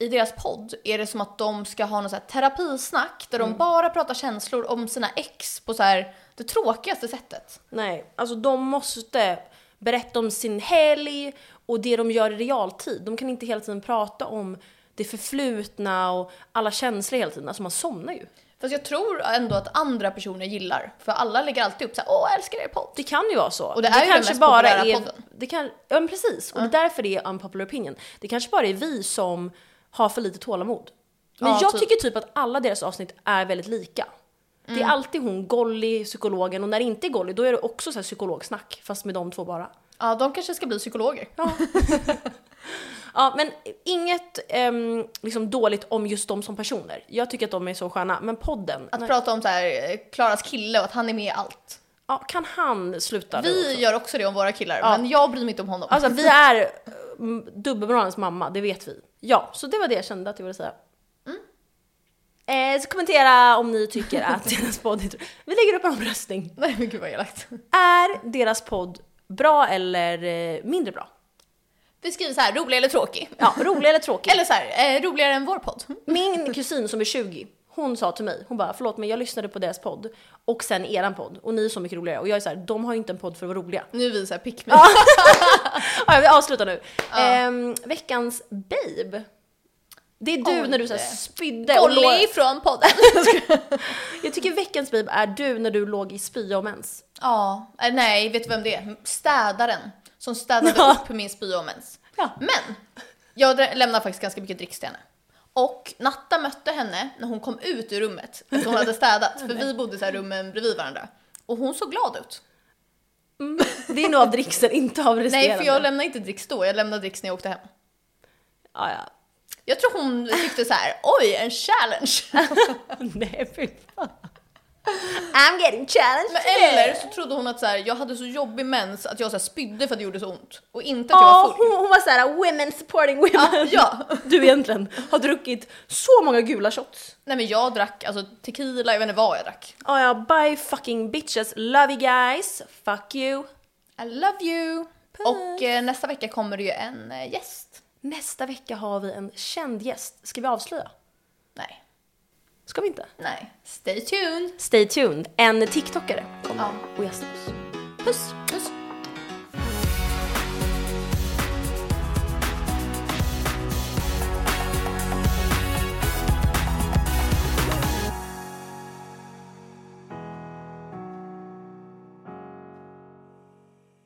i deras podd är det som att de ska ha något så här terapisnack där de bara pratar känslor om sina ex på så här det tråkigaste sättet. Nej, alltså de måste berätta om sin helg och det de gör i realtid. De kan inte hela tiden prata om det förflutna och alla känslor hela tiden. Alltså man somnar ju. Fast jag tror ändå att andra personer gillar, för alla lägger alltid upp så här, åh jag älskar er podd. Det kan ju vara så. Och det är ju den mest populära är, podden. Det kan, ja men precis, och det är därför det är unpopular opinion. Det kanske bara är vi som har för lite tålamod. Men Ja, jag typ. tycker typ att alla deras avsnitt är väldigt lika. Det Mm. är alltid hon, Golly, psykologen och när det inte är Golly då är det också så här psykologsnack fast med de två bara. Ja, de kanske ska bli psykologer. Ja, men inget ehm, liksom dåligt om just dem som personer. Jag tycker att de är så sköna, men podden. Att nej. prata om så här eh, Klaras kille och att han är med i allt. Ja, kan han sluta Vi gör också det om våra killar, Ja. men jag bryr mig inte om honom. Alltså vi är mm, dubbelmoralens mamma, det vet vi. Ja, så det var det jag kände att jag ville säga. Eh, så kommentera om ni tycker att deras podd är Vi lägger upp en omröstning. Nej men gud vad elakt. Är deras podd bra eller eh, mindre bra? Vi skriver så här, rolig eller tråkig? Ja, rolig eller tråkig? Eller så här, eh, roligare än vår podd. Min kusin som är 20, hon sa till mig, hon bara förlåt men jag lyssnade på deras podd och sen eran podd och ni är så mycket roligare och jag är så här, de har ju inte en podd för att vara roliga. Nu är vi så här pick me. Ja, vi avslutar nu. Ehm, veckans babe. Det är du Oj, när du så här det. spydde och låg. från podden. Jag tycker veckans babe är du när du låg i spya och mens. ja, eh, nej vet du vem det är? Städaren som städade Ja. upp min spya och mens. Ja. Men jag lämnar faktiskt ganska mycket dricks till henne. Och Natta mötte henne när hon kom ut ur rummet efter hon hade städat. För vi bodde så här rummen bredvid varandra. Och hon såg glad ut. Det är nog av dricksen, inte av resterande. Nej, för jag lämnade inte dricks då. Jag lämnade dricks när jag åkte hem. Ja, ja. Jag tror hon tyckte så här: oj, en challenge. Nej, fy fan. I'm getting challenged Men eller så trodde hon att så här, jag hade så jobbig mens att jag så här spydde för att det gjorde så ont. Och inte att jag Ja, var full. hon, hon var såhär women supporting women. Ja, ja. Du egentligen har druckit så många gula shots. Nej men jag drack alltså tequila, jag vet inte vad jag drack. Ja, ja, bye fucking bitches. Love you guys. Fuck you. I love you! Och eh, nästa vecka kommer det ju en eh, gäst. Nästa vecka har vi en känd gäst. Ska vi avslöja? Nej, Ska vi inte? nej. Stay tuned! Stay tuned. En TikTokare kommer Ja. och gästar oss. Puss! Puss!